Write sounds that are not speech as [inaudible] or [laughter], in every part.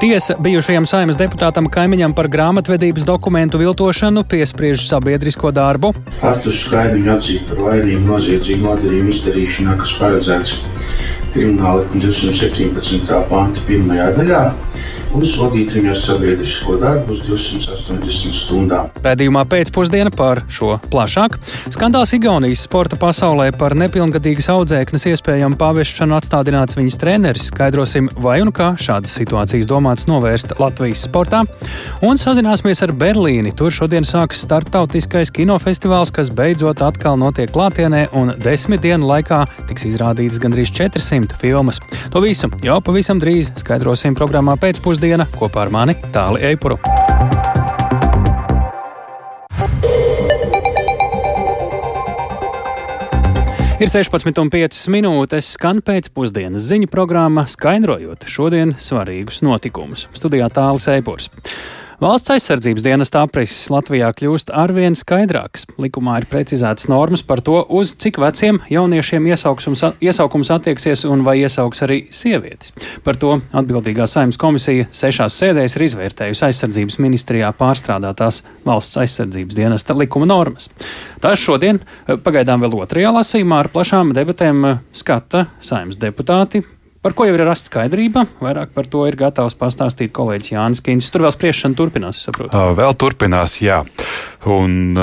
Tiesa bijušajam saimnes deputātam kaimiņam par grāmatvedības dokumentu viltošanu piespriež sabiedrisko darbu. Faktus skaidriņu atzīt par vainīgu noziedzīgu nodarījumu izdarīšanā, kas paredzēts krimināla 217. panta pirmajā daļā un sodīt viņus sabiedrisko darbu uz 280 stundām. Pēdījumā pēcpusdiena par šo plašāk. Skandāls Igaunijas sporta pasaulē par nepilngadīgas audzēknes iespējamu pavešanu atstādināts viņas treneris. Skaidrosim, vai un kā šādas situācijas domāts novērst Latvijas sportā. Un sazināsimies ar Berlīni. Tur šodien sākas starptautiskais kinofestivāls, kas beidzot atkal notiek klātienē, un desmit dienu laikā tiks izrādītas gandrīz 400 filmas. To visu jau pavisam drīz skaidrosim programmā pēcpusdienā pēcpusdiena kopā ar mani Tāli Eipuru. Ir 16,5 minūtes, skan pēcpusdienas ziņu programma, skaidrojot šodienas svarīgus notikumus. Studijā Tālis Eipurs. Valsts aizsardzības dienesta aprises Latvijā kļūst arvien skaidrāks. Likumā ir precizētas normas par to, uz cik veciem jauniešiem iesaukums attieksies un vai iesauks arī sievietes. Par to atbildīgā saimnes komisija sešās sēdēs ir izvērtējusi aizsardzības ministrijā pārstrādātās valsts aizsardzības dienesta likuma normas. Tās šodien, pagaidām vēl otrajā lasījumā, ar plašām debatēm skata saimnes deputāti, Par ko jau ir rasta skaidrība, vairāk par to ir gatavs pastāstīt kolēģis Jānis Kīns. Tur vēl spriešana turpinās, saprotu. Vēl turpinās, jā. Un,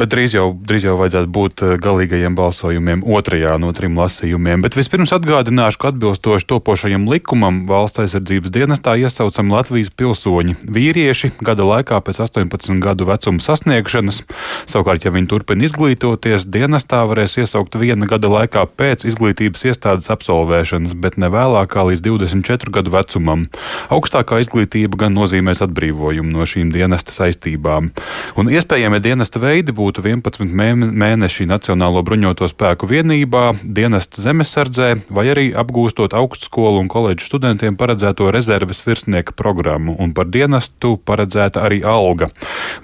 bet drīz jau, drīz jau vajadzētu būt galīgajiem balsojumiem otrajā no trim lasījumiem. Bet vispirms atgādināšu, ka atbilstoši topošajam likumam valsts aizsardzības dienestā iesaucam Latvijas pilsoņi vīrieši gada laikā pēc 18 gadu vecuma sasniegšanas. Savukārt, ja viņi turpina izglītoties, dienestā varēs iesaukt viena gada laikā pēc izglītības iestādes absolvēšanas, bet ne vēlāk kā līdz 24 gadu vecumam. Augstākā izglītība gan nozīmēs atbrīvojumu no šīm dienesta saistībām. Un iespējamie dienesta veidi būtu 11 mēneši Nacionālo bruņoto spēku vienībā, dienesta zemesardzē vai arī apgūstot augstskolu un koledžu studentiem paredzēto rezerves virsnieka programmu, un par dienestu paredzēta arī alga.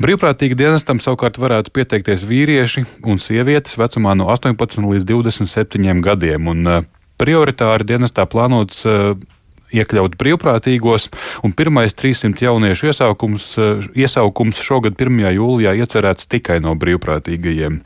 Brīvprātīgi dienestam savukārt varētu pieteikties vīrieši un sievietes vecumā no 18 līdz 27 gadiem. Un, prioritāri dienestā plānots uh, iekļaut brīvprātīgos, un pirmais 300 jauniešu iesaukums, eh, iesaukums šogad 1. jūlijā iecerēts tikai no brīvprātīgajiem.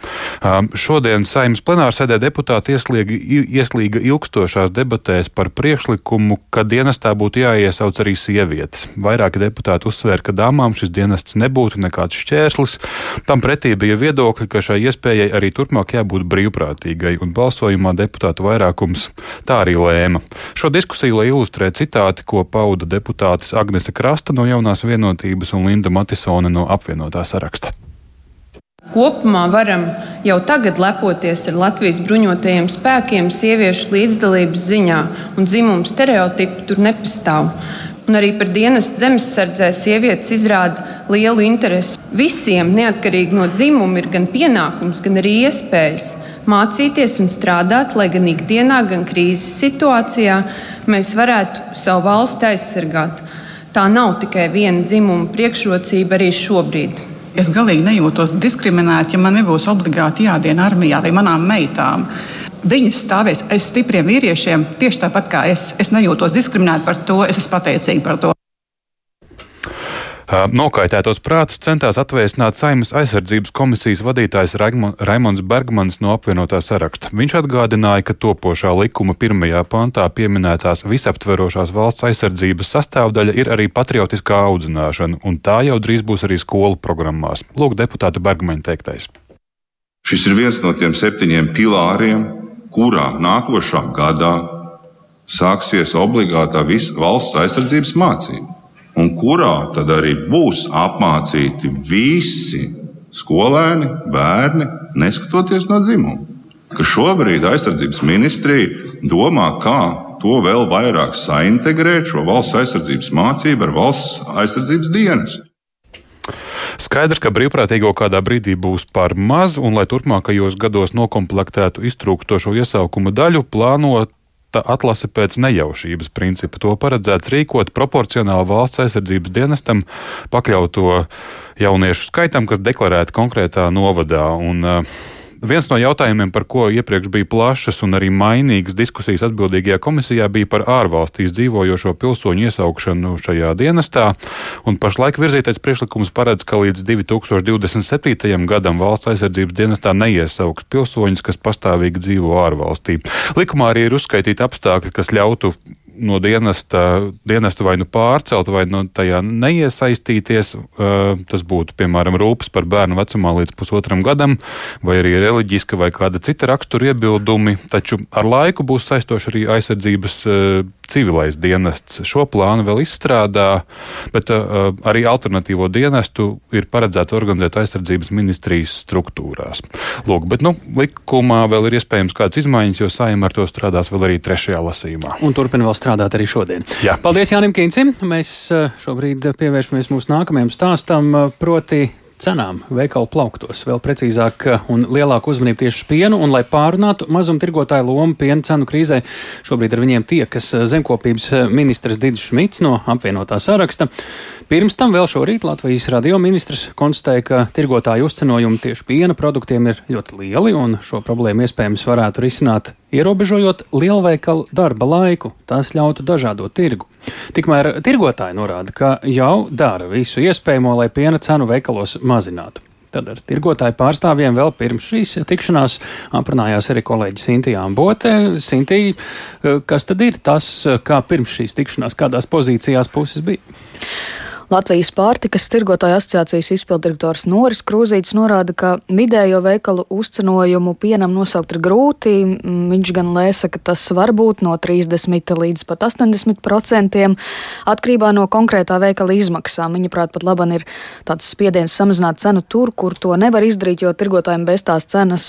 Šodien saimnes plenārsēdē deputāti ieslīga, ieslīga ilgstošās debatēs par priekšlikumu, ka dienestā būtu jāiesauc arī sievietes. Vairāki deputāti uzsvēra, ka dāmām šis dienests nebūtu nekāds šķērslis. Tam pretī bija viedokļi, ka šai iespējai arī turpmāk jābūt brīvprātīgai, un balsojumā deputātu vairākums tā arī lēma. Šo diskusiju, lai ilustrētu citāti, ko pauda deputātes Agnese Krasta no jaunās vienotības un Linda Matisone no apvienotā saraksta. Kopumā varam jau tagad lepoties ar Latvijas bruņotajiem spēkiem sieviešu līdzdalības ziņā, un dzimumu stereotipi tur nepastāv. Un arī par dienestu zemesardzē sievietes izrāda lielu interesi. Visiem, neatkarīgi no dzimuma, ir gan pienākums, gan arī iespējas mācīties un strādāt, lai gan ikdienā, gan krīzes situācijā mēs varētu savu valsti aizsargāt. Tā nav tikai viena dzimuma priekšrocība arī šobrīd. Es galīgi nejūtos diskriminēta, ja man nebūs obligāti jādien armijā vai manām meitām. Viņas stāvēs aiz stipriem vīriešiem tieši tāpat kā es. Es nejūtos diskriminēta par to, es esmu pateicīga par to. Nokaitētos prātus centās atvēsināt Saimnes aizsardzības komisijas vadītājs Raimons Bergmans no apvienotā saraksta. Viņš atgādināja, ka topošā likuma pirmajā pantā pieminētās visaptverošās valsts aizsardzības sastāvdaļa ir arī patriotiskā audzināšana, un tā jau drīz būs arī skolu programmās. Lūk, deputāta Bergmaņa teiktais. Šis ir viens no tiem septiņiem pilāriem, kurā nākošā gadā sāksies obligātā valsts aizsardzības mācība un kurā tad arī būs apmācīti visi skolēni, bērni, neskatoties no dzimuma. Ka šobrīd aizsardzības ministrija domā, kā to vēl vairāk saintegrēt šo valsts aizsardzības mācību ar valsts aizsardzības dienestu. Skaidrs, ka brīvprātīgo kādā brīdī būs par maz, un lai turpmākajos gados nokomplektētu iztrūkstošo iesaukumu daļu, plānot atlase pēc nejaušības principa. To paredzēts rīkot proporcionāli valsts aizsardzības dienestam pakļauto jauniešu skaitam, kas deklarēti konkrētā novadā. Un, uh, Viens no jautājumiem, par ko iepriekš bija plašas un arī mainīgas diskusijas atbildīgajā komisijā, bija par ārvalstīs dzīvojošo pilsoņu iesaukšanu šajā dienestā. Pašlaik virzītais priekšlikums paredz, ka līdz 2027. gadam valsts aizsardzības dienestā neiesauks pilsoņus, kas pastāvīgi dzīvo ārvalstī. Likumā arī ir uzskaitīti apstākļi, kas ļautu no dienesta, dienesta vai nu pārcelt, vai no tajā neiesaistīties. Tas būtu, piemēram, rūpes par bērnu vecumā līdz pusotram gadam, vai arī reliģiska vai kāda cita rakstura iebildumi. Taču ar laiku būs saistoši arī aizsardzības civilais dienests. Šo plānu vēl izstrādā, bet uh, arī alternatīvo dienestu ir paredzēts organizēt aizsardzības ministrijas struktūrās. Lūk, bet nu, likumā vēl ir iespējams kādas izmaiņas, jo saimē ar to strādās vēl arī trešajā lasījumā. Un turpina vēl strādāt arī šodien. Jā. Paldies Jānim Kīncim. Mēs eh, šobrīd pievēršamies mūsu nākamajam stāstam, eh, proti cenām veikalu plauktos. Vēl precīzāk un lielāku uzmanību tieši pienu, un lai pārunātu mazumtirgotāju lomu piena cenu krīzē, šobrīd ar viņiem tiekas zemkopības ministrs Digis Šmits no apvienotā saraksta. Pirms tam vēl šorīt Latvijas radio ministrs konstatēja, ka tirgotāju uzcenojumi tieši piena produktiem ir ļoti lieli, un šo problēmu iespējams varētu risināt ierobežojot lielveikalu darba laiku. Tas ļautu dažādot tirgu. Tikmēr tirgotāji norāda, ka jau dara visu iespējamo, lai piena cenu veikalos mazinātu. Tad ar tirgotāju pārstāvjiem vēl pirms šīs tikšanās aprunājās arī kolēģi Sintī Ambote. Sintī, kas tad ir tas, kā pirms šīs tikšanās, kādās pozīcijās puses bija? Latvijas pārtikas tirgotāju asociācijas izpildirektors Noris Krūzīts norāda, ka vidējo veikalu uzcenojumu pienam nosaukt ir grūti. Viņš gan lēsa, ka tas var būt no 30 līdz pat 80 procentiem atkarībā no konkrētā veikala izmaksām. Viņa prāt pat laban ir tāds spiediens samazināt cenu tur, kur to nevar izdarīt, jo tirgotājiem bez tās cenas,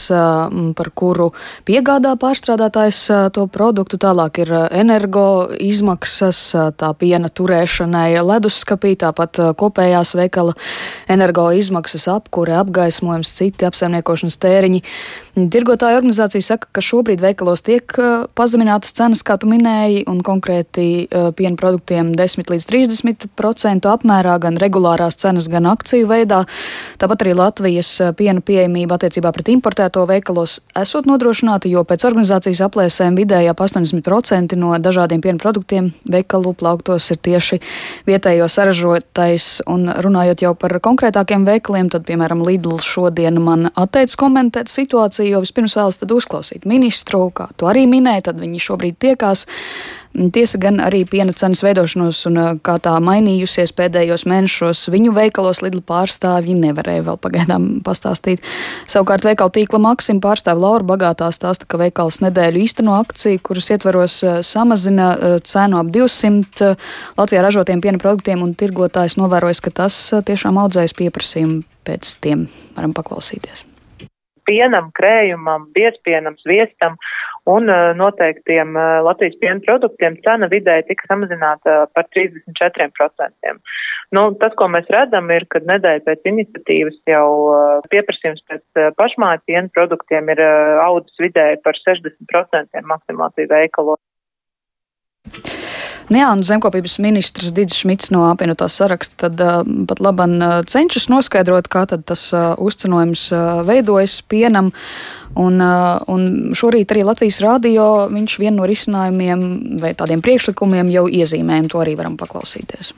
par kuru piegādā pārstrādātājs to produktu, tālāk ir energo izmaksas, tā piena turēšanai leduskapī tāpat kopējās veikala energo izmaksas, apkure, apgaismojums, citi apsaimniekošanas tēriņi. Tirgotāja organizācija saka, ka šobrīd veikalos tiek pazeminātas cenas, kā tu minēji, un konkrēti piena produktiem 10 līdz 30% apmērā, gan regulārās cenas, gan akciju veidā. Tāpat arī Latvijas piena pieejamība attiecībā pret importēto veikalos esot nodrošināta, jo pēc organizācijas aplēsēm vidējā 80% no dažādiem piena produktiem veikalu plauktos ir tieši vietējo saražojumu ražotais. Un runājot jau par konkrētākiem veikaliem, tad, piemēram, Lidl šodien man atteica komentēt situāciju, jo vispirms vēlas tad uzklausīt ministru, kā to arī minēja, tad viņi šobrīd tiekās. Tiesa gan arī piena cenas veidošanos un kā tā mainījusies pēdējos mēnešos, viņu veikalos Lidl pārstāvji nevarēja vēl pagaidām pastāstīt. Savukārt veikala tīkla Maksim pārstāve Laura Bagātā stāsta, ka veikals nedēļu īsteno akciju, kuras ietveros samazina cenu ap 200 Latvijā ražotiem piena produktiem un tirgotājs novērojas, ka tas tiešām audzējas pieprasījumu pēc tiem varam paklausīties pienam, krējumam, biespienam, sviestam un uh, noteiktiem uh, Latvijas piena produktiem cena vidēji tika samazināta par 34%. Nu, tas, ko mēs redzam, ir, ka nedēļa pēc iniciatīvas jau pieprasījums pēc pašmāju piena produktiem ir audzis vidēji par 60% maksimāli veikalos. Nu jā, un zemkopības ministrs Digis Šmits no apvienotās saraksta tad uh, pat laban uh, cenšas noskaidrot, kā tad tas uh, uzcenojums uh, veidojas pienam. Un, uh, un šorīt arī Latvijas rādio viņš vienu no risinājumiem vai tādiem priekšlikumiem jau iezīmējam, to arī varam paklausīties.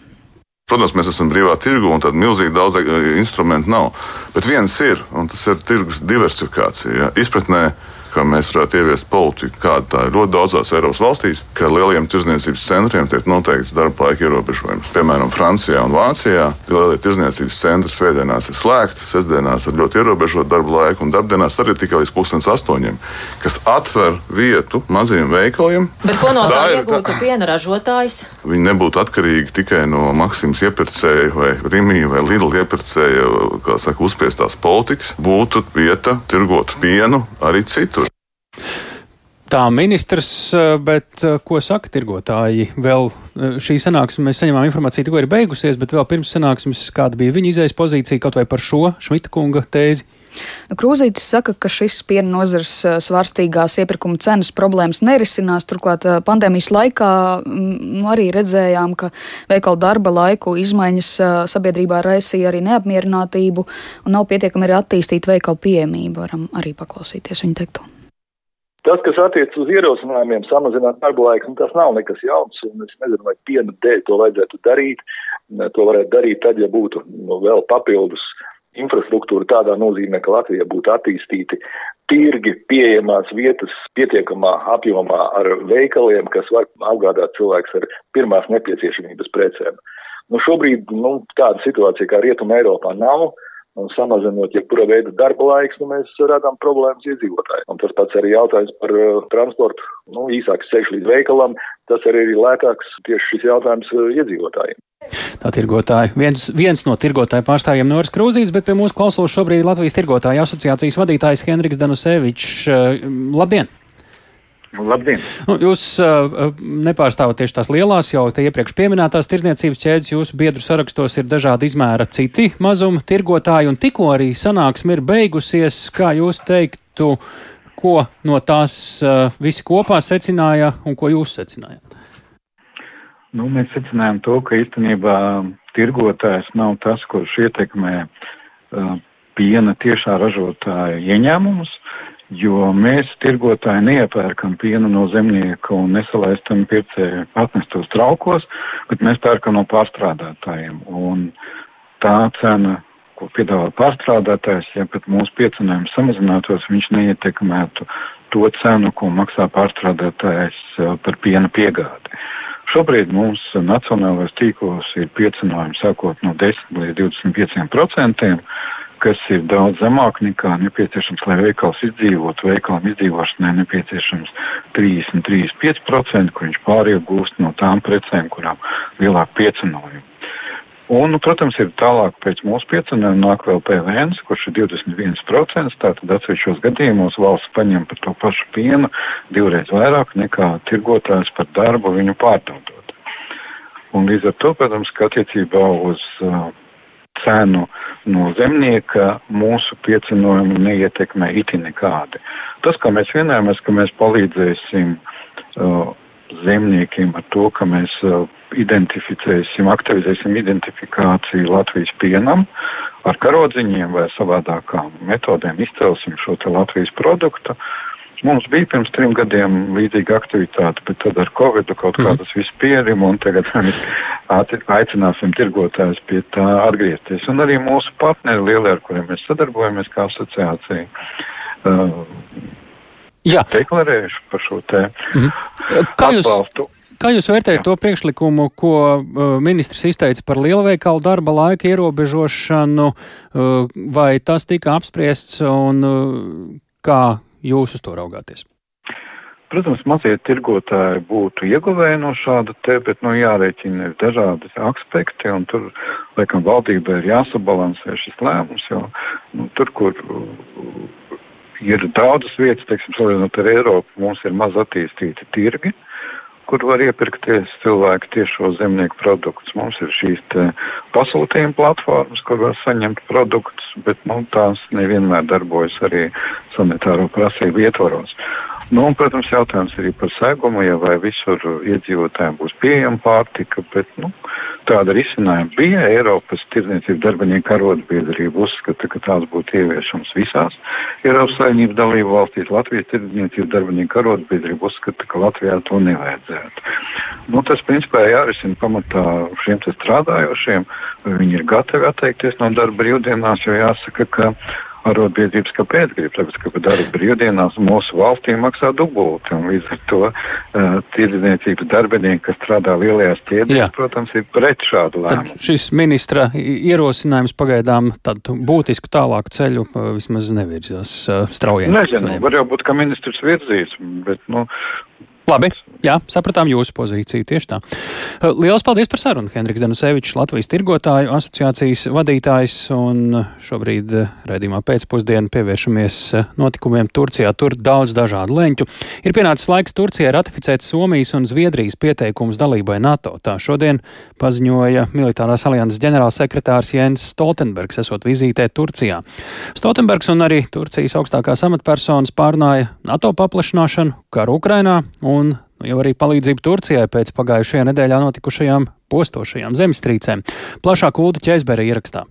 Protams, mēs esam brīvā tirgu un tāda milzīga daudz instrumentu nav. Bet viens ir, un tas ir tirgus diversifikācija. Ja? Izpratnē, ka mēs varētu ieviest politiku, kāda tā ir ļoti daudzās Eiropas valstīs, ka lieliem tirdzniecības centriem tiek noteikts darba laika ierobežojums. Piemēram, Francijā un Vācijā lielie tirdzniecības centri svētdienās ir slēgti, sestdienās ir ļoti ierobežota darba laika, un darbdienās arī tikai līdz pusdienas astoņiem, kas atver vietu maziem veikaliem. Bet ko no tā, tā iegūtu piena ražotājs? Viņi nebūtu atkarīgi tikai no Maksimas iepirkēja vai Rimija vai Lidl iepirkēja, kā saka, uzspiestās politikas. Būtu vieta tirgot pienu arī citur. Tā ministrs, eh, bet eh, ko saka tirgotāji? Vēl eh, šī sanāksme, mēs saņemām informāciju, tikko ir beigusies, bet vēl pirms sanāksmes, kāda bija viņa izējas pozīcija kaut vai par šo Šmita kunga tēzi? Nu, Krūzītis saka, ka šis piena nozars svārstīgās iepirkuma cenas problēmas nerisinās. Turklāt pandēmijas laikā nu, arī redzējām, ka veikalu darba laiku izmaiņas sabiedrībā raisīja arī neapmierinātību un nav pietiekami arī attīstīta veikalu pieejamība. Varam arī paklausīties viņa teikto. Tas, kas attiecas uz ierosinājumiem samazināt darba laiku, nu, tas nav nekas jauns, un es nezinu, vai piena dēļ to vajadzētu darīt. To varētu darīt tad, ja būtu nu, vēl papildus infrastruktūra tādā nozīmē, ka Latvija būtu attīstīti tirgi, pieejamās vietas pietiekamā apjomā ar veikaliem, kas var apgādāt cilvēks ar pirmās nepieciešamības precēm. Nu, šobrīd nu, tāda situācija kā Rietuma Eiropā nav un samazinot jebkura veida darba laiks, nu, mēs radām problēmas iedzīvotājiem. Un tas pats arī jautājums par uh, transportu, nu, īsāks ceļš līdz veikalam, tas arī ir lētāks tieši šis jautājums uh, iedzīvotājiem. Tā tirgotāja, viens, viens no tirgotāju pārstāvjiem Noris Krūzīts, bet pie mūsu klausos šobrīd Latvijas tirgotāju asociācijas vadītājs Henriks Danusevičs. Uh, labdien! Nu, labdien! Nu, jūs uh, nepārstāvat tieši tās lielās, jau te iepriekš pieminētās tirdzniecības ķēdes. Jūsu biedru sarakstos ir dažādi izmēra citi mazuma tirgotāji, un tikko arī sanāksme ir beigusies, kā jūs teiktu, ko no tās uh, visi kopā secināja un ko jūs secinājāt? Nu, mēs secinājām to, ka īstenībā tirgotājs nav tas, kurš ietekmē uh, piena tiešā ražotāja ieņēmumus jo mēs tirgotāji neiepērkam pienu no zemnieka un nesalaistam pircēju atnestos traukos, bet mēs pērkam no pārstrādātājiem. Un tā cena, ko piedāvā pārstrādātājs, ja pat mūsu piecenājums samazinātos, viņš neietekmētu to cenu, ko maksā pārstrādātājs eh, par piena piegādi. Šobrīd mums nacionālais tīklos ir piecinājumi sākot no 10 līdz 25 procentiem kas ir daudz zemāk nekā nepieciešams, lai veikals izdzīvotu. Veikalam izdzīvošanai nepieciešams 30-35%, kur viņš pāriegūst no tām precēm, kurām lielāk piecinojumu. Un, nu, protams, ir tālāk pēc mūsu piecinājuma nāk vēl PVN, kurš ir 21%, tātad atsevišķos gadījumos valsts paņem par to pašu pienu divreiz vairāk nekā tirgotājs par darbu viņu pārdodot. Un līdz ar to, protams, ka attiecībā uz uh, cenu no zemnieka mūsu piecinojumu neietekmē iti nekādi. Tas, kā mēs vienojāmies, ka mēs palīdzēsim uh, zemniekiem ar to, ka mēs uh, identificēsim, aktivizēsim identifikāciju Latvijas pienam ar karodziņiem vai savādākām metodēm izcelsim šo te Latvijas produktu. Uh, Mums bija pirms trim gadiem līdzīga aktivitāte, bet tad ar Covid kaut kā mhm. tas viss pierima un tagad [laughs] mēs aicināsim tirgotājus pie tā atgriezties. Un arī mūsu partneri lielie, ar kuriem mēs sadarbojamies kā asociācija. Uh, Jā. Deklarējuši par šo te mhm. Kā jūs, atbalstu. Kā jūs vērtējat to priekšlikumu, ko uh, ministrs izteica par lielveikalu darba laika ierobežošanu, uh, vai tas tika apspriests un uh, kā jūs uz to raugāties? Protams, mazie tirgotāji būtu ieguvēji no šāda te, bet, nu, jārēķina ir dažādi aspekti, un tur, laikam, valdībai ir jāsabalansē šis lēmums, jo, nu, tur, kur uh, ir daudzas vietas, teiksim, salīdzinot ar Eiropu, mums ir maz attīstīti tirgi, kur var iepirkties cilvēki tiešo zemnieku produktus. Mums ir šīs pasūtījuma platformas, kur var saņemt produktus, bet, nu, tās nevienmēr darbojas arī sanitāro prasību ietvaros. Nu, un, protams, jautājums arī par segumu, ja vai visur iedzīvotājiem būs pieejama pārtika, bet, nu, tāda risinājuma bija. Eiropas tirdzniecības darbinieku arotbiedrība uzskata, ka tās būtu ieviešams visās Eiropas saimnības dalību valstīs. Latvijas tirdzniecības darbinieku arotbiedrība uzskata, ka Latvijā to nevajadzētu. Nu, tas, principā, jārisina pamatā šiem strādājošiem. Viņi ir gatavi atteikties no darba brīvdienās, jo jāsaka, ka arotbiedrības, kāpēc grib, tāpēc, ka par darbu brīvdienās mūsu valstī maksā dubulti, un līdz ar to uh, tirdzniecības darbinieki, kas strādā lielajās ķēdēs, protams, ir pret šādu lēmumu. Tad šis ministra ierosinājums pagaidām tādu būtisku tālāku ceļu uh, vismaz nevirzās uh, straujiem. Nezinu, var jau būt, ka ministrs virzīs, bet, nu, Labi, jā, sapratām jūsu pozīciju tieši tā. Lielas paldies par sarunu, Henriks Denusevičs, Latvijas tirgotāju asociācijas vadītājs, un šobrīd redzījumā pēcpusdienu pievēršamies notikumiem Turcijā. Tur daudz dažādu leņķu. Ir pienācis laiks Turcijai ratificēt Somijas un Zviedrijas pieteikumus dalībai NATO. Tā šodien paziņoja militārās alianses ģenerālsekretārs Jens Stoltenbergs, esot vizītē Turcijā. Stoltenbergs un arī Turcijas augstākās amatpersonas pārnāja NATO paplašināšanu, karu Ukrainā un nu, jau arī palīdzību Turcijai pēc pagājušajā nedēļā notikušajām postošajām zemestrīcēm. Plašāk Ulda Ķēzbera ierakstā.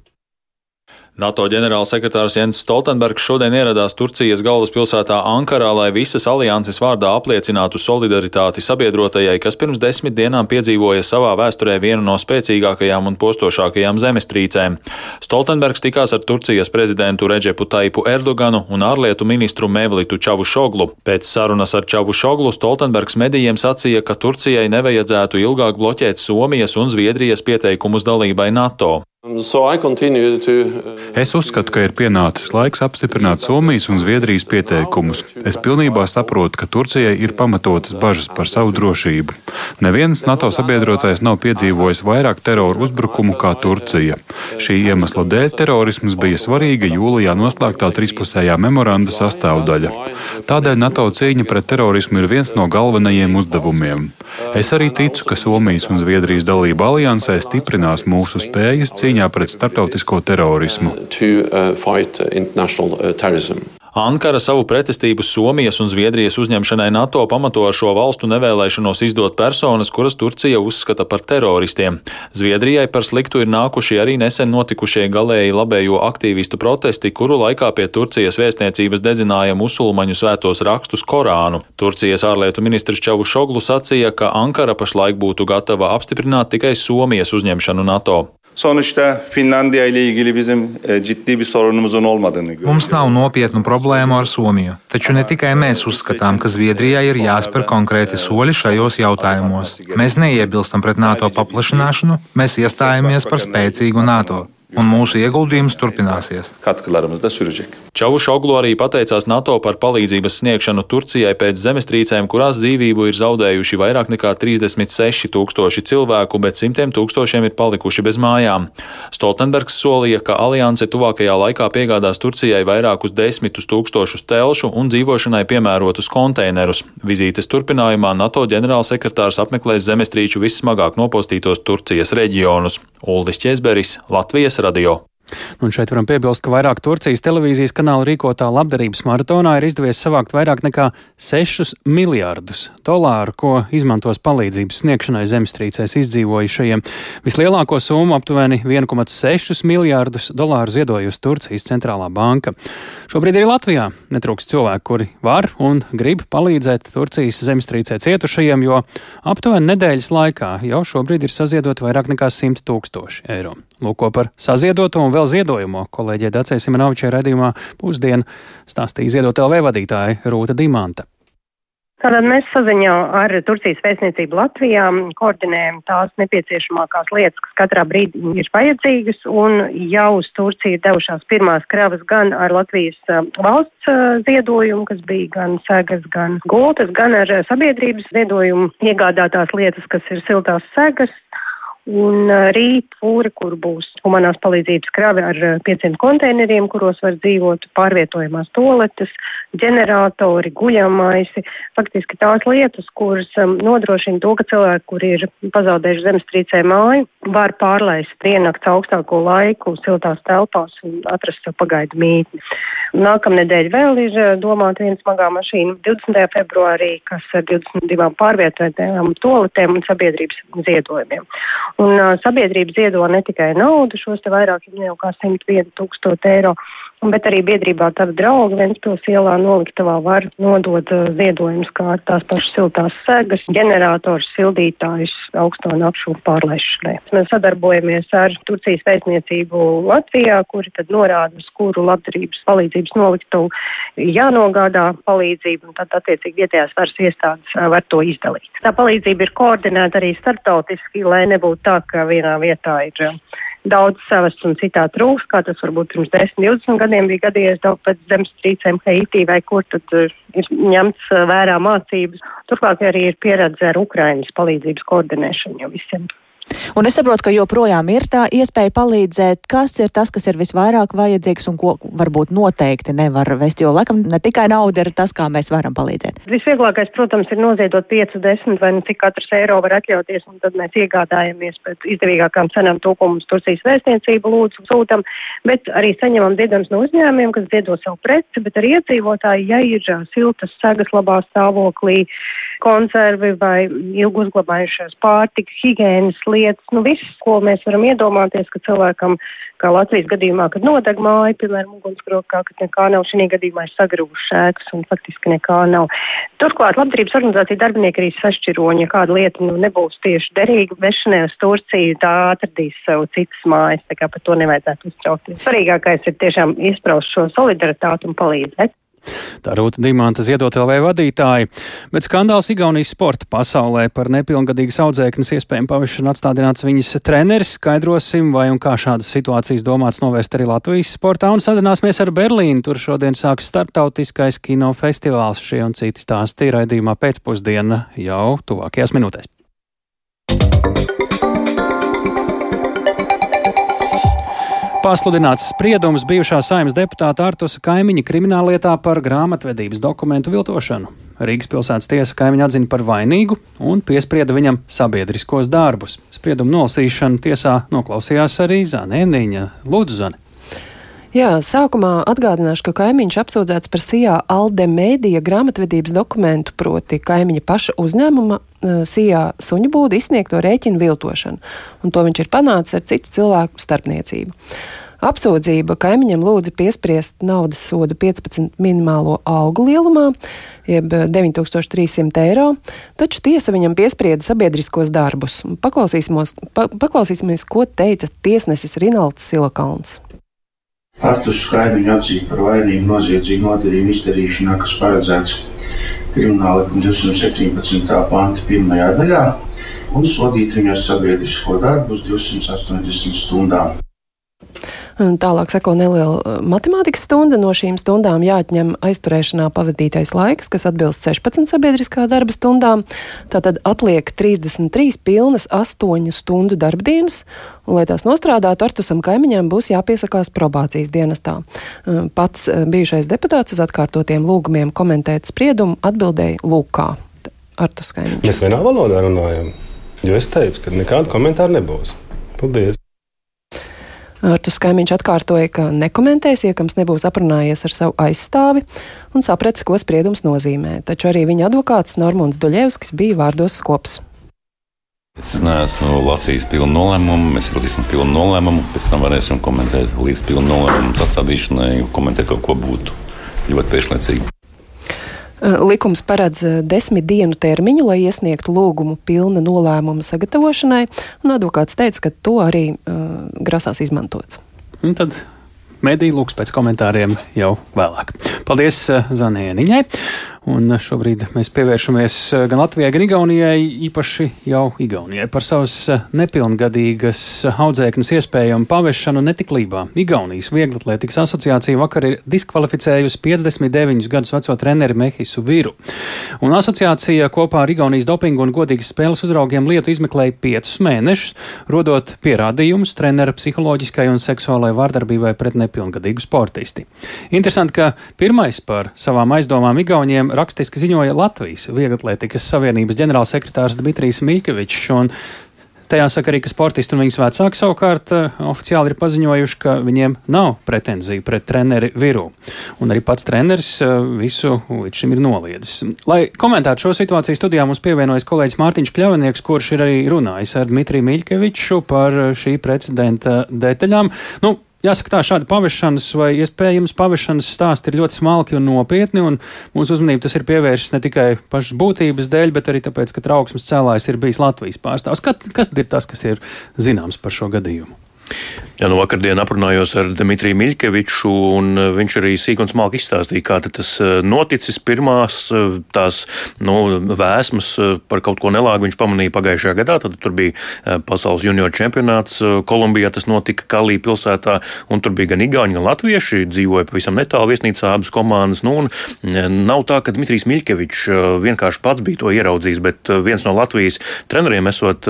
NATO ģenerālsekretārs Jens Stoltenbergs šodien ieradās Turcijas galvaspilsētā Ankarā, lai visas alianses vārdā apliecinātu solidaritāti sabiedrotajai, kas pirms desmit dienām piedzīvoja savā vēsturē vienu no spēcīgākajām un postošākajām zemestrīcēm. Stoltenbergs tikās ar Turcijas prezidentu Reģepu Taipu Erdoganu un ārlietu ministru Mevlitu Čavušoglu. Pēc sarunas ar Čavušoglu Stoltenbergs medijiem sacīja, ka Turcijai nevajadzētu ilgāk bloķēt Somijas un Zviedrijas pieteikumus dalībai NATO. To... Uh, es uzskatu, ka ir pienācis laiks apstiprināt Somijas un Zviedrijas pieteikumus. Es pilnībā saprotu, ka Turcijai ir pamatotas bažas par savu drošību. Neviens NATO sabiedrotais nav piedzīvojis vairāk teroru uzbrukumu kā Turcija. Šī iemesla dēļ terorisms bija svarīga jūlijā noslēgtā trispusējā memoranda sastāvdaļa. Tādēļ NATO cīņa pret terorismu ir viens no galvenajiem uzdevumiem. Es arī ticu, ka Somijas un Zviedrijas dalība aliansē stiprinās mūsu spējas cīņā cīņā pret starptautisko terorismu. Uh, uh, Ankara savu pretestību Somijas un Zviedrijas uzņemšanai NATO pamato ar šo valstu nevēlēšanos izdot personas, kuras Turcija uzskata par teroristiem. Zviedrijai par sliktu ir nākuši arī nesen notikušie galēji labējo aktīvistu protesti, kuru laikā pie Turcijas vēstniecības dedzināja musulmaņu svētos rakstus Korānu. Turcijas ārlietu ministrs Čavu Šoglu sacīja, ka Ankara pašlaik būtu gatava apstiprināt tikai Somijas uzņemšanu NATO. Sonuçta Finlandiya ile ilgili bizim e, ciddi bir sorunumuzun olmadığını görüyoruz. Mums nav nopietnu problēmu ar Somiju, taču ne tikai mēs uzskatām, ka Zviedrijai ir jāspēr konkrēti soļi šajos jautājumos. Mēs neiebilstam pret NATO paplašināšanu, mēs iestājamies par spēcīgu NATO un mūsu ieguldījums turpināsies. Čavušoglu arī pateicās NATO par palīdzības sniegšanu Turcijai pēc zemestrīcēm, kurās dzīvību ir zaudējuši vairāk nekā 36 tūkstoši cilvēku, bet simtiem tūkstošiem ir palikuši bez mājām. Stoltenbergs solīja, ka alianse tuvākajā laikā piegādās Turcijai vairākus desmitus tūkstošus telšu un dzīvošanai piemērotus konteinerus. Vizītes turpinājumā NATO ģenerālsekretārs apmeklēs zemestrīču vissmagāk nopostītos Turcijas reģionus - Uldis Česberis, Latvijas radio. Un šeit varam piebilst, ka vairāk Turcijas televīzijas kanāla rīkotā labdarības maratonā ir izdevies savākt vairāk nekā 6 miljārdus dolāru, ko izmantos palīdzības sniegšanai zemestrīcēs izdzīvojušajiem. Vislielāko summu aptuveni 1,6 miljārdus dolāru ziedojusi Turcijas centrālā banka. Šobrīd arī Latvijā netrūks cilvēku, kuri var un grib palīdzēt Turcijas zemestrīcē cietušajiem, jo aptuveni nedēļas laikā jau šobrīd ir saziedot vairāk nekā 100 tūkstoši eiro. Lūko par saziedoto un vēl ziedojumu kolēģie Dacei Simenovičai redījumā pusdienu stāstīja ziedot LV vadītāja Rūta Dimanta. Tātad mēs saziņā ar Turcijas vēstniecību Latvijā koordinējam tās nepieciešamākās lietas, kas katrā brīdī ir vajadzīgas, un jau uz Turciju ir devušās pirmās kravas gan ar Latvijas valsts ziedojumu, kas bija gan segas, gan gultas, gan ar sabiedrības ziedojumu iegādātās lietas, kas ir siltās segas, Un rīt fūri, kur būs humanās palīdzības krave ar 500 konteineriem, kuros var dzīvot pārvietojamās toaletes, ģeneratori, guļamaisi, faktiski tās lietas, kuras nodrošina to, ka cilvēki, kuri ir pazaudējuši zemestrīcē māju, var pārlaist diennakts augstāko laiku siltās telpās un atrast sev pagaidu mītni. Nākamnedēļ vēl ir domāta viena smagā mašīna 20. februārī, kas ar 22 pārvietojumiem toaletēm un sabiedrības ziedojumiem. Un uh, sabiedrība ziedo ne tikai naudu, šos te vairāk jau kā 101 tūkstoši eiro, bet arī biedrībā tāda drauga Ventspils ielā noliktavā var nodot uh, ziedojumus kā tās pašas siltās segas, ģenerators, sildītājus augsto nakšu pārlaišanai. Mēs sadarbojamies ar Turcijas vēstniecību Latvijā, kuri tad norāda, uz kuru labdarības palīdzības noliktavu jānogādā palīdzību, un tad attiecīgi vietējās varas iestādes uh, var to izdalīt. Tā palīdzība ir koordinēta arī starptautiski, lai nebūtu tā, ka vienā vietā ir daudz savas un citā trūks, kā tas varbūt pirms 10, 20 gadiem bija gadījies daudz pēc zemestrīcēm Haitī vai kur tad uh, ir ņemts uh, vērā mācības. Turklāt arī ir pieredze ar Ukraiņas palīdzības koordinēšanu jau visiem. Un es saprotu, ka joprojām ir tā iespēja palīdzēt. Kas ir tas, kas ir visvairāk vajadzīgs un ko varbūt noteikti nevar vest? Jo, laikam, ne tikai nauda ir tas, kā mēs varam palīdzēt. Visvieglākais, protams, ir noziedot 5, 10 vai nu cik katrs eiro var atļauties, un tad mēs iegādājamies pēc izdevīgākām cenām to, ko mums Turcijas vēstniecība lūdzu sūtam, bet arī saņemam ziedojums no uzņēmumiem, kas ziedo savu preci, bet arī iedzīvotāji, ja ir siltas segas labā stāvoklī, konservi vai ilgu uzglabājušās pārtikas, higienas lietas, nu viss, ko mēs varam iedomāties, ka cilvēkam, kā Latvijas gadījumā, kad nodeg māja, piemēram, ugunsgrokā, kad nekā nav, šī gadījumā ir sagrūvuši ēkas un faktiski nekā nav. Turklāt labdarības organizācija darbinieki arī sašķiroņi, ja kāda lieta nu, nebūs tieši derīga, vešanai uz Turciju, tā atradīs sev citas mājas, tā kā par to nevajadzētu uztraukties. Svarīgākais ir tiešām izpraust šo solidaritāti un palīdzēt. Tā Rūta Dimanta ziedot LV vadītāji, bet skandāls Igaunijas sporta pasaulē par nepilngadīgas audzēknes iespējamu pavišanu atstādināts viņas treneris. Skaidrosim, vai un kā šādas situācijas domāts novērst arī Latvijas sportā un sazināsimies ar Berlīnu. Tur šodien sāks starptautiskais kinofestivāls. Šie un citi stāsti raidījumā pēcpusdiena jau tuvākajās minūtēs. Pasludināts spriedums bijušā saimnes deputāta Artusa kaimiņa krimināllietā par grāmatvedības dokumentu viltošanu. Rīgas pilsētas tiesa kaimiņu atzina par vainīgu un piesprieda viņam sabiedriskos darbus. Spriedumu nolasīšanu tiesā noklausījās arī Zanēniņa Lūdzu Zane. Jā, sākumā atgādināšu, ka kaimiņš apsūdzēts par Sijā Alde Mēdija grāmatvedības dokumentu, proti kaimiņa paša uzņēmuma eh, Sijā suņu būdu izsniegto rēķinu viltošanu, un to viņš ir panācis ar citu cilvēku starpniecību. Apsūdzība kaimiņam lūdza piespriest naudas sodu 15 minimālo algu lielumā, jeb 9300 eiro, taču tiesa viņam piesprieda sabiedriskos darbus. Paklausīsimies, pa, paklausīsimies ko teica tiesnesis Rinalds Silakalns. Artus Skaidriņu atzīja par vainīgu noziedzīgu nodarījumu izdarīšanā, kas paredzēts krimināla likuma 217. panta pirmajā daļā, un sodīt viņus sabiedrisko darbu uz 280 stundām. Tālāk seko neliela uh, matemātikas stunda. No šīm stundām jāatņem aizturēšanā pavadītais laiks, kas atbilst 16 sabiedriskā darba stundām. Tātad atliek 33 pilnas 8 stundu darbdienas, un, lai tās nostrādātu, Artusam kaimiņam būs jāpiesakās probācijas dienestā. Uh, pats uh, bijušais deputāts uz atkārtotiem lūgumiem komentēt spriedumu atbildēja Lūkā. Artus kaimiņš. Mēs vienā valodā runājam, jo es teicu, ka nekādu komentāru nebūs. Paldies! Artus Kaimiņš atkārtoja, ka nekomentēs, iekams nebūs aprunājies ar savu aizstāvi un sapratis, ko spriedums nozīmē. Taču arī viņa advokāts Normons Doļevskis bija vārdos skops. Es neesmu lasījis pilnu nolēmumu, mēs lasīsim pilnu nolēmumu, pēc tam varēsim komentēt līdz pilnu nolēmumu sastādīšanai, komentēt kaut ko būtu ļoti priekšlaicīgi. Eh, likums paredz eh, desmit dienu termiņu, lai iesniegtu lūgumu pilna nolēmuma sagatavošanai, un advokāts teica, ka to arī uh, grasās izmantot. Un tad mediju lūgs pēc komentāriem jau vēlāk. Paldies Zanieniņai! Un šobrīd mēs pievēršamies eh, gan Latvijai, gan Igaunijai, īpaši jau Igaunijai par savas eh, nepilngadīgas audzēknes iespējamu pavešanu netiklībā. Igaunijas Vieglatlētikas asociācija vakar ir diskvalificējusi 59 gadus veco treneri Mehisu Viru. Un asociācija kopā ar Igaunijas dopingu un godīgas spēles uzraugiem lietu izmeklēja piecus mēnešus, rodot pierādījumus trenera psiholoģiskai un seksuālai vārdarbībai pret nepilngadīgu sportisti. Interesanti, ka pirmais par savām aizdomām Igauniem rakstiski ziņoja Latvijas Vieglatlētikas Savienības ģenerālsekretārs Dmitrijs Miļkevičs. Tajā saka arī, ka sportisti un viņas vecāki savukārt uh, oficiāli ir paziņojuši, ka viņiem nav pretenziju pret treneri viru. Un arī pats treneris uh, visu līdz šim ir noliedzis. Lai komentētu šo situāciju, studijā mums pievienojas kolēģis Mārtiņš Kļavinieks, kurš ir arī runājis ar Dmitriju Miļkeviču par šī precedenta detaļām. Nu, Jāsaka, tā šāda pavešanas vai iespējams pavešanas stāsti ir ļoti smalki un nopietni, un mūsu uzmanību tas ir pievērsis ne tikai pašas būtības dēļ, bet arī tāpēc, ka trauksmes cēlājs ir bijis Latvijas pārstāvs. Kas, kas ir tas, kas ir zināms par šo gadījumu? Jā, no vakardienas aprunājos ar Dimitriju Miļkeviču, un uh, viņš arī sīk un smalki izstāstīja, kā tas uh, noticis. Pirmās uh, tās nu, vēsmas par kaut ko nelāgu viņš pamanīja pagājušajā gadā. Tad tur bija pasaules junior čempionāts Kolumbijā, tas notika Kalī pilsētā, un tur bija gan igauņi, gan latvieši, dzīvoja pavisam netālu viesnīcā abas komandas. Nu, nav tā, ka Dmitrijs Miļkevičs vienkārši pats bija to ieraudzījis, bet viens no Latvijas treneriem esot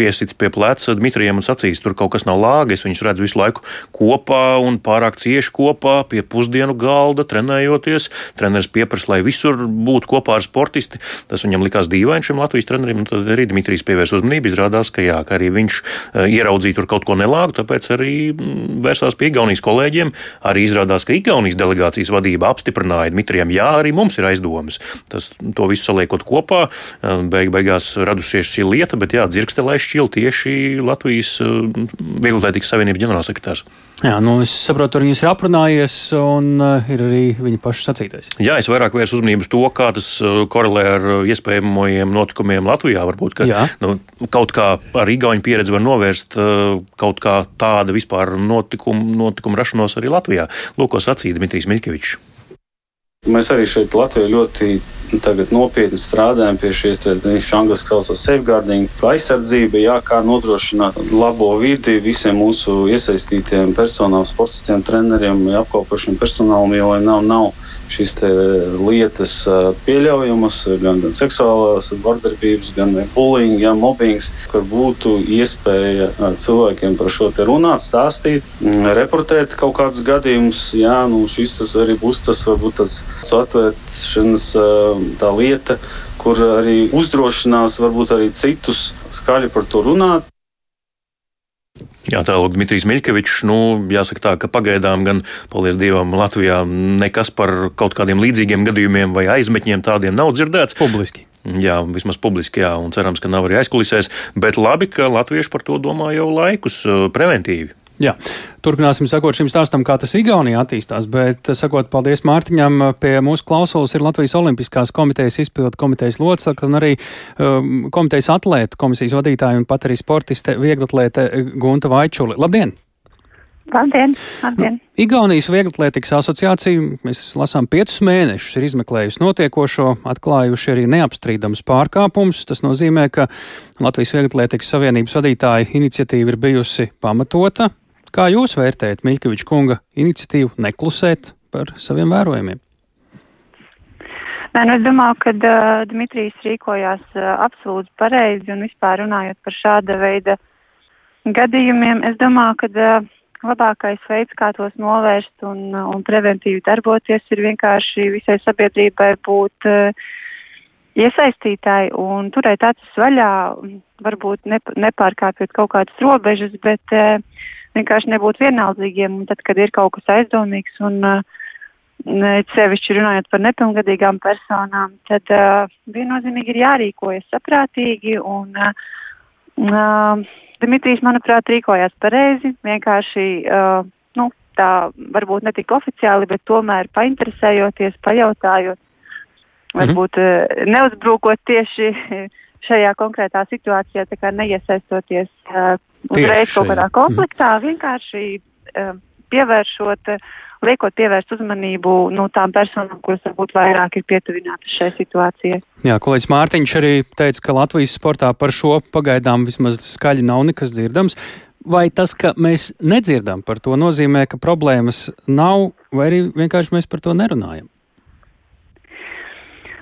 piesits pie pleca Dmitrijam un sacījis, tur kaut kas nav lāgi viņus redz visu laiku kopā un pārāk cieši kopā pie pusdienu galda, trenējoties. Treneris pieprasa, lai visur būtu kopā ar sportisti. Tas viņam likās dīvaini šim Latvijas trenerim. Tad arī Dmitrijs pievērs uzmanību. Izrādās, ka, jā, ka arī viņš e, ieraudzīja tur kaut ko nelāgu, tāpēc arī mm, vērsās pie Igaunijas kolēģiem. Arī izrādās, ka Igaunijas delegācijas vadība apstiprināja Dmitrijam, jā, arī mums ir aizdomas. Tas, to visu saliekot kopā, e, beig beigās radusies šī lieta, bet jā, dzirkstelē šķil tieši Latvijas e, Vieglietīgas Savienības ģenerālsekretārs. Jā, nu es saprotu, ar viņus ir aprunājies, un uh, ir arī viņa paša sacītais. Jā, es vairāk vērsu uzmanību uz to, kā tas uh, korelē ar uh, iespējamajiem notikumiem Latvijā. Varbūt, ka Jā. nu, kaut kā ar Igaunijas pieredzi var novērst uh, kaut kā tādu vispār notikumu, notikumu rašanos arī Latvijā. Lūk, ko sacīja Dmitrijs Miļkevičs. Mēs arī šeit Latvijā ļoti nopietni strādājam pie šīs viņš angļuiski saucamās safeguarding, aizsardzība, jā, kā nodrošināt labo vidi visiem mūsu iesaistītiem personām, sportistiem, treneriem, apkalpošiem personālam, jo lai nav, nav šīs lietas pieļaujamas, gan, gan seksuālās vardarbības, gan bullying, ja, mobbings, kur būtu iespēja cilvēkiem par šo te runāt, stāstīt, reportēt kaut kādus gadījumus. Jā, nu, šis tas arī būs tas, varbūt tas atvēršanas tā lieta, kur arī uzdrošinās varbūt arī citus skaļi par to runāt. Jā, tālāk Dmitrijs Miļkevičs. Nu, jāsaka tā, ka pagaidām gan, paldies Dievam, Latvijā nekas par kaut kādiem līdzīgiem gadījumiem vai aizmetņiem tādiem nav dzirdēts. Publiski. Jā, vismaz publiski, jā, un cerams, ka nav arī aizkulisēs. Bet labi, ka latvieši par to domā jau laikus preventīvi. Jā. Turpināsim sakot šim stāstam, kā tas Igaunijā attīstās, bet sakot paldies Mārtiņam, pie mūsu klausulas ir Latvijas Olimpiskās komitejas izpildu komitejas locekla un arī um, komitejas atlētu komisijas vadītāja un pat arī sportiste vieglatlēte Gunta Vaičuli. Labdien! Labdien! Labdien. Nu, Igaunijas Vieglatlētikas asociācija, mēs lasām, piecus mēnešus ir izmeklējusi notiekošo, atklājuši arī neapstrīdams pārkāpums. Tas nozīmē, ka Latvijas Vieglatlētikas Savienības vadītāja iniciatīva ir bijusi pamatota, Kā jūs vērtējat Miļkeviča kunga iniciatīvu neklusēt par saviem vērojumiem? Nē, nu es domāju, ka uh, Dmitrijs rīkojās uh, absolūti pareizi un vispār runājot par šāda veida gadījumiem, es domāju, ka uh, labākais veids, kā tos novērst un, un preventīvi darboties, ir vienkārši visai sabiedrībai būt uh, iesaistītāji un turēt acis vaļā, varbūt ne, nepārkāpjot kaut kādas robežas, bet uh, vienkārši nebūt vienaldzīgiem, tad, kad ir kaut kas aizdomīgs un uh, sevišķi runājot par nepilngadīgām personām, tad uh, viennozīmīgi ir jārīkojas saprātīgi, un uh, uh, Dimitrijs, manuprāt, rīkojās pareizi, vienkārši, nu, tā varbūt ne tik oficiāli, bet tomēr painteresējoties, pajautājot, mhm. varbūt uh, neuzbrūkot tieši šajā konkrētā situācijā, tā kā neiesaistoties uh, uzreiz kaut kādā konfliktā, mm. vienkārši uh, pievēršot, liekot pievērst uzmanību nu, tām personām, kuras varbūt vairāk ir pietuvinātas šai situācijai. Jā, kolēģis Mārtiņš arī teica, ka Latvijas sportā par šo pagaidām vismaz skaļi nav nekas dzirdams. Vai tas, ka mēs nedzirdam par to, nozīmē, ka problēmas nav, vai arī vienkārši mēs par to nerunājam?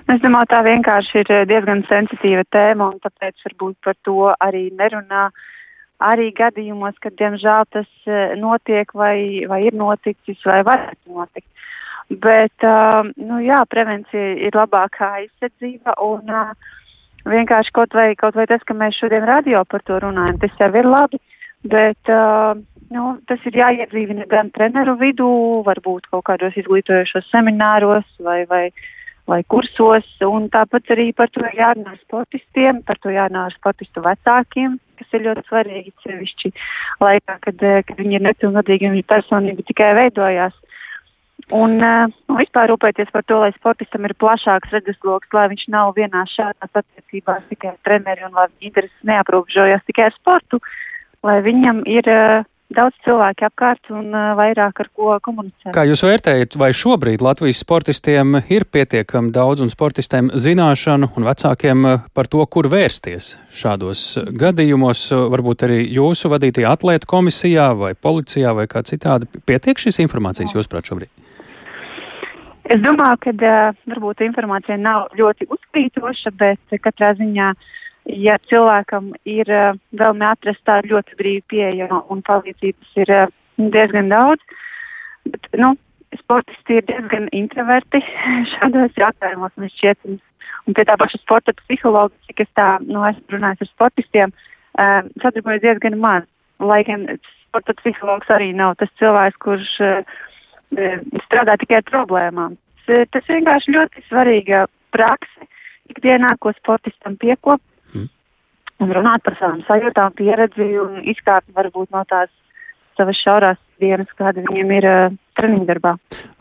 Es domāju, tā vienkārši ir diezgan sensitīva tēma, un tāpēc varbūt par to arī nerunā. Arī gadījumos, kad diemžēl tas eh, notiek vai, vai ir noticis vai varētu notikt. Bet, uh, nu jā, prevencija ir labākā aizsardzība un vienkārši kaut vai, kaut vai tas, ka mēs šodien radio par to runājam, tas jau ir labi, bet uh, nu, tas ir jāiedzīvina gan treneru vidū, varbūt kaut kādos izglītojošos semināros vai, vai vai kursos, un tāpat arī par to jārunā sportistiem, par to jārunā ar sportistu vecākiem, kas ir ļoti svarīgi sevišķi laikā, kad, eh, kad viņi ir nepilngadīgi un viņa personība tikai veidojās. Un uh, vispār rūpēties par to, lai sportistam ir plašāks redzesloks, lai viņš nav vienā šādās attiecībās tikai ar treneri un lai viņa intereses neaprobežojas tikai ar sportu, lai viņam ir uh, daudz cilvēku apkārt un vairāk ar ko komunicēt. Kā jūs vērtējat, vai šobrīd Latvijas sportistiem ir pietiekami daudz un sportistiem zināšanu un vecākiem par to, kur vērsties šādos gadījumos? Varbūt arī jūsu vadītajā atlētu komisijā vai policijā vai kā citādi pietiek šīs informācijas, jūsuprāt, šobrīd? Es domāju, ka varbūt informācija nav ļoti uzkrītoša, bet katrā ziņā uh, ja cilvēkam ir uh, vēlme atrast tādu ļoti brīvi pieejamu un palīdzības ir uh, diezgan daudz, bet, nu, sportisti ir diezgan introverti [laughs] šādos jautājumos, man šķiet, un, pie tā paša sporta psihologa, cik es tā, nu, esmu runājis ar sportistiem, uh, sadarbojas diezgan maz, lai gan sporta psihologs arī nav tas cilvēks, kurš uh, strādā tikai ar problēmām. Tas, tas vienkārši ļoti svarīga prakse ikdienā, ko sportistam piekop, un runāt par savām sajūtām, pieredzi un izkāpt varbūt no tās savas šaurās dienas, kāda viņiem ir uh, treniņu darbā.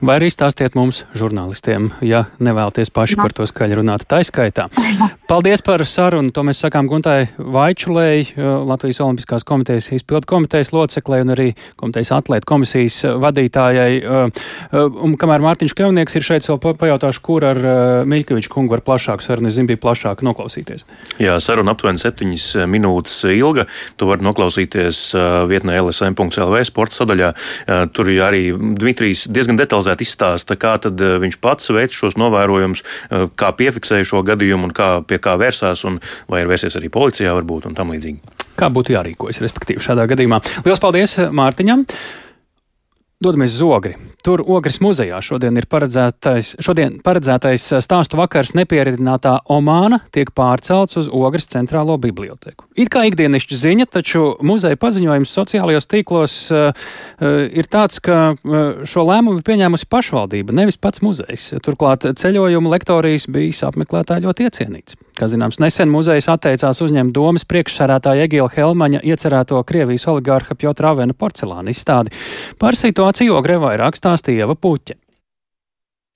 Vai arī stāstiet mums, žurnālistiem, ja nevēlaties paši no. par to skaļi runāt, taiskaitā. [laughs] Paldies par sarunu. To mēs sakām Guntai Vaičulēji, Latvijas Olimpiskās komitejas izpildu komitejas loceklē un arī komitejas atlētu komisijas vadītājai. Un kamēr Mārtiņš Kļavnieks ir šeit, vēl pajautāšu, kur ar Miļkeviču kungu var plašāku sarunu. Es zinu, bija plašāk noklausīties. Jā, saruna aptuveni septiņas minūtes ilga. Tu vari noklausīties vietnē LSM.lv sporta sadaļā. Tur arī Dmitrijs diezgan detalizēti izstāsta, kā eh, viņš pats veic šos novērojumus, eh, kā piefiksēja šo gadījumu un kā, pie kā vērsās, un vai ir vērsies arī policijā varbūt un tam līdzīgi. Kā būtu jārīkojas, respektīvi, šādā gadījumā? Lielas paldies Mārtiņam! Dodamies uz Ogri. Tur Ogres muzejā šodien ir paredzētais, šodien paredzētais stāstu vakars nepieridinātā Omāna tiek pārcelts uz Ogres centrālo biblioteku. It kā ikdienišķa ziņa, taču muzeja paziņojums sociālajos tīklos uh, ir tāds, ka uh, šo lēmumu ir pieņēmusi pašvaldība, nevis pats muzejs. Turklāt ceļojuma lektorijas bijis apmeklētāji ļoti iecienīts. Kā zināms, nesen muzejs atteicās uzņemt domas priekšsarētāja Egila Helmaņa iecerēto Krievijas oligārha Pjotra Avena porcelāna izstādi. Par situāciju Ogrevā ir rakstāstīja Ieva Puķa.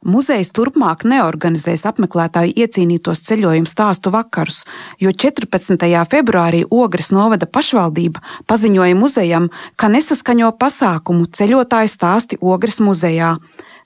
Muzejs turpmāk neorganizēs apmeklētāju iecīnītos ceļojumu stāstu vakarus, jo 14. februārī Ogres novada pašvaldība paziņoja muzejam, ka nesaskaņo pasākumu ceļotāju stāsti Ogres muzejā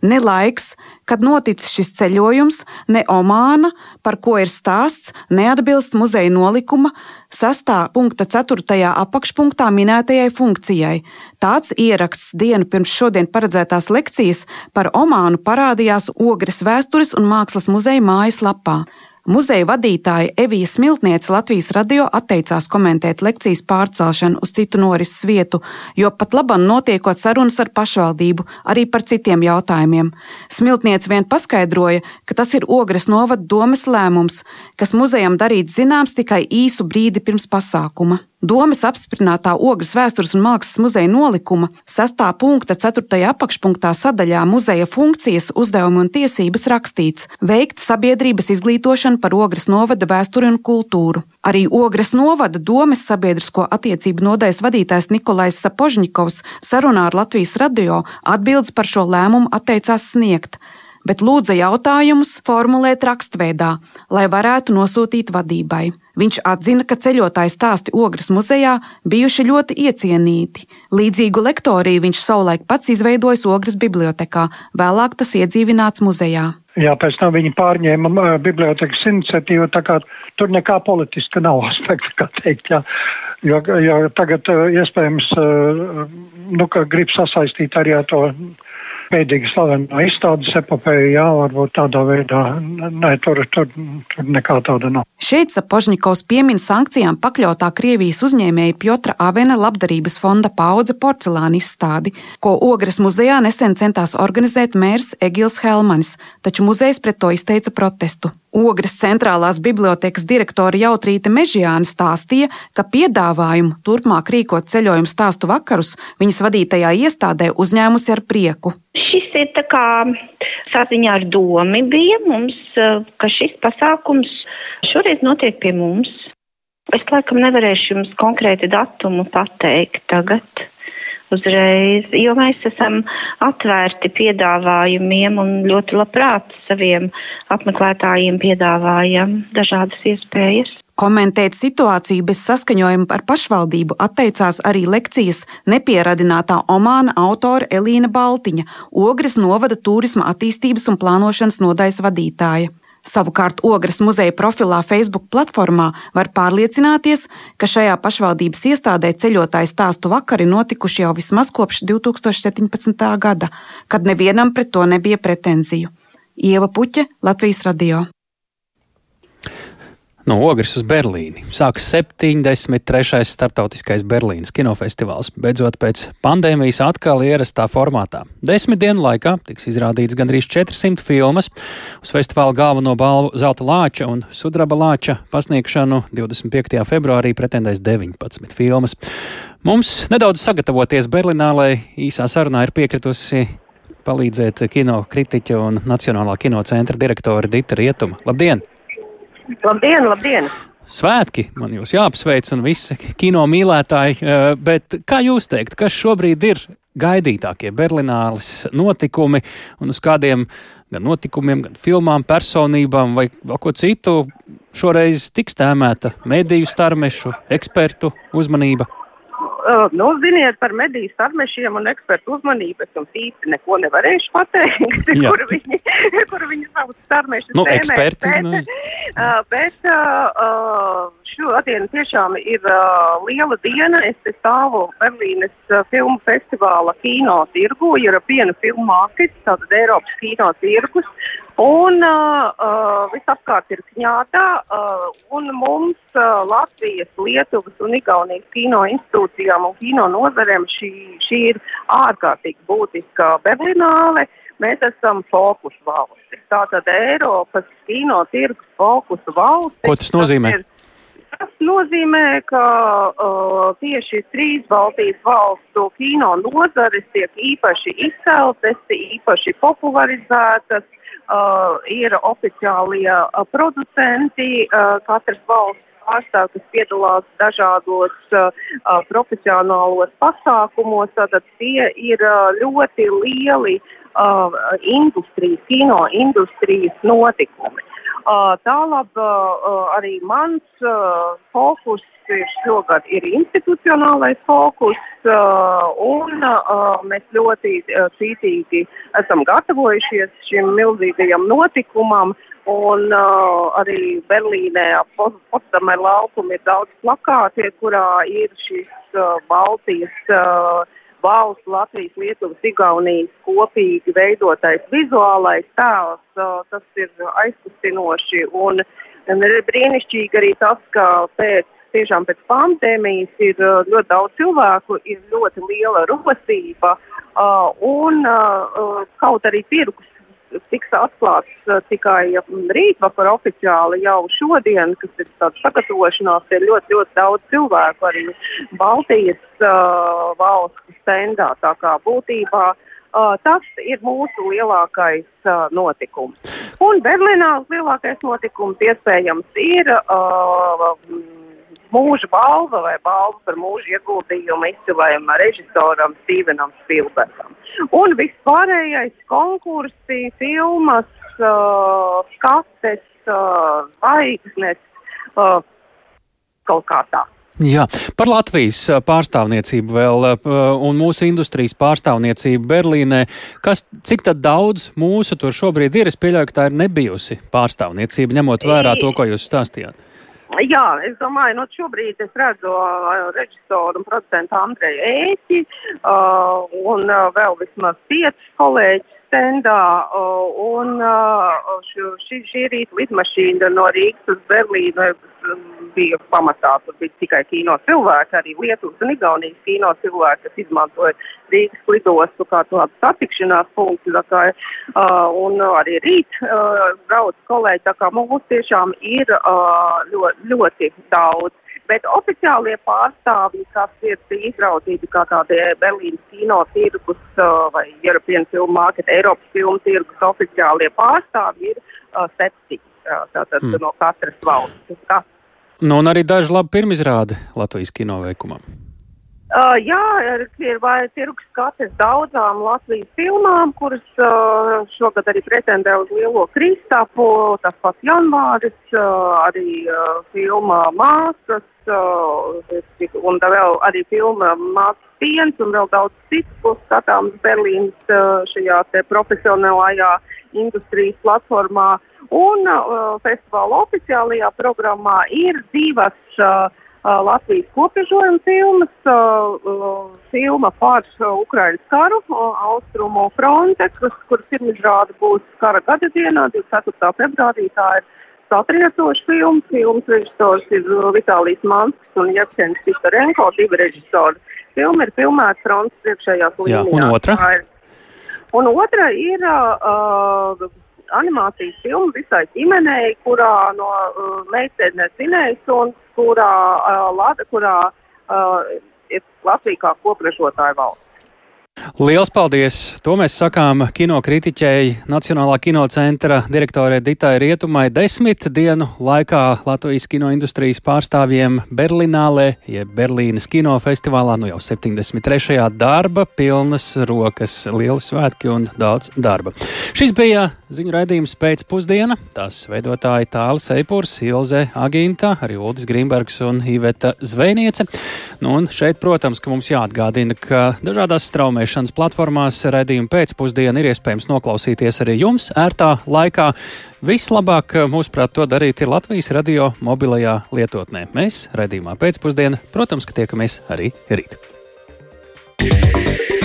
ne laiks, kad noticis šis ceļojums, ne Omāna, par ko ir stāsts, neatbilst muzeja nolikuma 6.4. apakšpunktā minētajai funkcijai. Tāds ieraksts dienu pirms šodien paredzētās lekcijas par Omānu parādījās Ogres vēstures un mākslas muzeja mājaslapā. Muzeja vadītāja Evija Smiltniece Latvijas radio atteicās komentēt lekcijas pārcelšanu uz citu norises vietu, jo pat labam notiekot sarunas ar pašvaldību arī par citiem jautājumiem. Smiltniece vien paskaidroja, ka tas ir Ogres novada domes lēmums, kas muzejam darīts zināms tikai īsu brīdi pirms pasākuma. Domas apstiprinātā Ogres vēstures un mākslas muzeja nolikuma 6. punkta 4. apakšpunktā sadaļā muzeja funkcijas, uzdevumi un tiesības rakstīts - veikt sabiedrības izglītošanu par Ogres novada vēsturi un kultūru. Arī Ogres novada domes sabiedrisko attiecību nodaļas vadītājs Nikolais Sapožņikovs sarunā ar Latvijas radio atbildes par šo lēmumu atteicās sniegt bet lūdza jautājumus formulēt rakstveidā, lai varētu nosūtīt vadībai. Viņš atzina, ka ceļotāju stāsti Ogres muzejā bijuši ļoti iecienīti. Līdzīgu lektoriju viņš savulaik pats izveidojis Ogres bibliotekā, vēlāk tas iedzīvināts muzejā. Jā, pēc tam viņi pārņēma uh, bibliotekas iniciatīvu, tā kā tur nekā politiska nav [laughs] aspekta, kā teikt, jā. Jo, jo tagad uh, iespējams, uh, nu, ka grib sasaistīt arī ar to bēdīgi slaveno izstādes epopēju, jā, varbūt tādā veidā, nē, tur, tur, tur nekā tāda nav. Šeit Sapožņikovs piemin sankcijām pakļautā Krievijas uzņēmēja Piotra Avena labdarības fonda paudze porcelāna izstādi, ko Ogres muzejā nesen centās organizēt mērs Egils Helmanis, taču muzejs pret to izteica protestu. Ogres centrālās bibliotekas direktore Jautrīte Mežjāna stāstīja, ka piedāvājumu turpmāk rīkot ceļojumu stāstu vakarus viņas vadītajā iestādē uzņēmusi ar prieku. Šis ir tā kā saziņā ar domi bija mums, ka šis pasākums šoreiz notiek pie mums. Es laikam nevarēšu jums konkrēti datumu pateikt tagad uzreiz, jo mēs esam atvērti piedāvājumiem un ļoti labprāt saviem apmeklētājiem piedāvājam dažādas iespējas. Komentēt situāciju bez saskaņojuma ar pašvaldību atteicās arī lekcijas nepieradinātā Omāna autore Elīna Baltiņa, Ogres novada turisma attīstības un plānošanas nodaļas vadītāja. Savukārt Ogres muzeja profilā Facebook platformā var pārliecināties, ka šajā pašvaldības iestādē ceļotāju stāstu vakari notikuši jau vismaz kopš 2017. gada, kad nevienam pret to nebija pretenziju. Ieva Puķe, Latvijas radio. No Ogres uz Berlīni sākas 73. starptautiskais Berlīnas kinofestivāls. Beidzot, pēc pandēmijas atkal ierastā formātā. Desmit dienu laikā tiks izrādīts gandrīz 400 filmas. Uz festivāla galveno balvu Zelta Lāča un Sudraba Lāča pasniegšanu 25. februārī pretendēs 19 filmas. Mums nedaudz sagatavoties Berlīnā, lai īsā sarunā ir piekritusi palīdzēt kino kritiķa un Nacionālā kinocentra direktore Dita Rietuma. Labdien! Labdien, labdien! Svētki man jūs jāapsveic un visi kino mīlētāji, eh, bet kā jūs teikt, kas šobrīd ir gaidītākie Berlīnālis notikumi un uz kādiem gan notikumiem, gan filmām, personībām vai ko citu šoreiz tiks tēmēta mediju starmešu, ekspertu uzmanība? Uh, nu, ziniet, par mediju starmešiem un ekspertu uzmanību es jums īsti neko nevarēšu pateikt, kur viņi, [laughs] kur viņi savus starmešus nu, eksperti, bet, nu. uh, [laughs] bet uh, šodien tiešām ir uh, liela diena. Es stāvu Berlīnes uh, filmu festivāla kino tirgu, ir viena filmu mākis, tātad Eiropas kino tirgus. Un uh, visapkārt ir kņātā, uh, un mums uh, Latvijas, Lietuvas un Igaunijas kino institūcijām un kino nozarēm šī, šī ir ārkārtīgi būtiska Berlināle. Mēs esam fokus valstis. Tātad Eiropas kino tirgus fokus valstis. Ko tas nozīmē? Tas, ir, tas nozīmē, ka uh, tieši trīs Baltijas valstu kino nozares tiek īpaši izceltas, īpaši popularizētas uh, ir oficiālie uh, producenti, uh, katras valsts pārstāv, kas piedalās dažādos uh, profesionālos pasākumos, tad tie ir uh, ļoti lieli uh, industrijas, kino industrijas notikumi. Tālāk arī mans fokus ir šogad ir institucionālais fokus, un mēs ļoti cītīgi esam gatavojušies šim milzīgajam notikumam. Un uh, arī Berlīnē Potsdamer laukumu ir daudz plakāti, kurā ir šis uh, Baltijas uh, valsts, Latvijas, Lietuvas, Igaunijas kopīgi veidotais vizuālais tēls. Tas ir aizkustinoši un, un ir brīnišķīgi arī tas, ka pēc tiešām pēc pandēmijas ir ļoti daudz cilvēku, ir ļoti liela rosība un kaut arī tirgus tiks atklāts uh, tikai rītvakar oficiāli jau šodien, kas ir tāds sagatavošanās, ir ļoti, ļoti daudz cilvēku arī Baltijas uh, valstu stendā. Tā kā būtībā uh, tas ir mūsu lielākais uh, notikums. Un Berlīnā lielākais notikums iespējams ir uh, mūža balva vai balva par mūža ieguldījumu izcilējam režisoram Stevenam Spielbergam. Un vispārējais konkursi, filmas, uh, skates, uh, zvaigznes, uh, kaut kā tā. Jā, par Latvijas pārstāvniecību vēl un mūsu industrijas pārstāvniecību Berlīnē. Kas, cik daudz mūsu tur šobrīd ir? Es pieļauju, ka tā ir nebijusi pārstāvniecība, ņemot vērā to, ko jūs stāstījāt. Jā, es domāju, nu šobrīd es redzu uh, režisoru un producentu Andreju Ēķi uh, un uh, vēl vismaz piecus kolēģus stendā uh, un uh, šī, šī rīta lidmašīna no Rīgas uz Berlīnu bija pamatā, tur bija tikai kino cilvēki, arī Lietuvas un Igaunijas kino cilvēki, kas izmantoja Rīgas lidostu kā tādu satikšanās punktu, tā kā, uh, un arī rīt uh, brauc kolēģi, tā kā mums tiešām ir uh, ļoti, ļoti daudz. Bet oficiālie pārstāvji, kas ir izraudzīti kā tādi Berlīnas kino tirgus uh, vai European Film Market, Eiropas filmu tirgus oficiālie pārstāvji, ir uh, septiņi. Tātad mm. no katras valsts. Kas Nu, un arī daži labi pirmizrādi Latvijas kino veikumam. Uh, jā, ir, ir tirgus skates daudzām Latvijas filmām, kuras uh, šogad arī pretendē uz lielo Kristapu, tas pats janvāris, uh, arī uh, filma Māsas, uh, un vēl arī filma Māsas piens un vēl daudz citu, ko skatāms Berlīnas uh, šajā te profesionālajā industrijas platformā. Un uh, festivāla oficiālajā programmā ir divas uh, Latvijas kopiežojuma filmas, filma par Ukraiņas karu, Austrumu fronte, kas, kuras pirmizrāde būs kara gada dienā, 24. februārī. Tā ir satriecoša filma. Filmas režisors ir Vitālijs Manskis un Jevkens Pistarenko, divi režisori. Filma ir filmēta frontes priekšējās līnijās. Jā, un otra? Ir, un otra ir uh, animācijas filma visai ģimenei, kurā no uh, meitenes Inējas un kurā, uh, Lada, kurā uh, ir Latvija kā kopražotāja valsts. Liels paldies! To mēs sakām kinokritiķei Nacionālā kinocentra direktorē Ditai Rietumai desmit dienu laikā Latvijas kinoindustrijas pārstāvjiem Berlinālē, jeb Berlīnas kinofestivālā, nu jau 73. darba, pilnas rokas, lieli svētki un daudz darba. Šis bija ziņu raidījums pēcpusdiena. Tās veidotāji Tāls Eipurs, Ilze Aginta, arī Uldis Grimbergs un Iveta Zvejniece. Nu, un šeit, protams, ka mums jāatgādina, ka dažādās straumēšanas platformās raidījumu pēcpusdienu ir iespējams noklausīties arī jums ērtā laikā. Vislabāk, mūsuprāt, to darīt ir Latvijas radio mobilajā lietotnē. Mēs raidījumā pēcpusdienā, protams, ka tiekamies arī rīt. Yeah.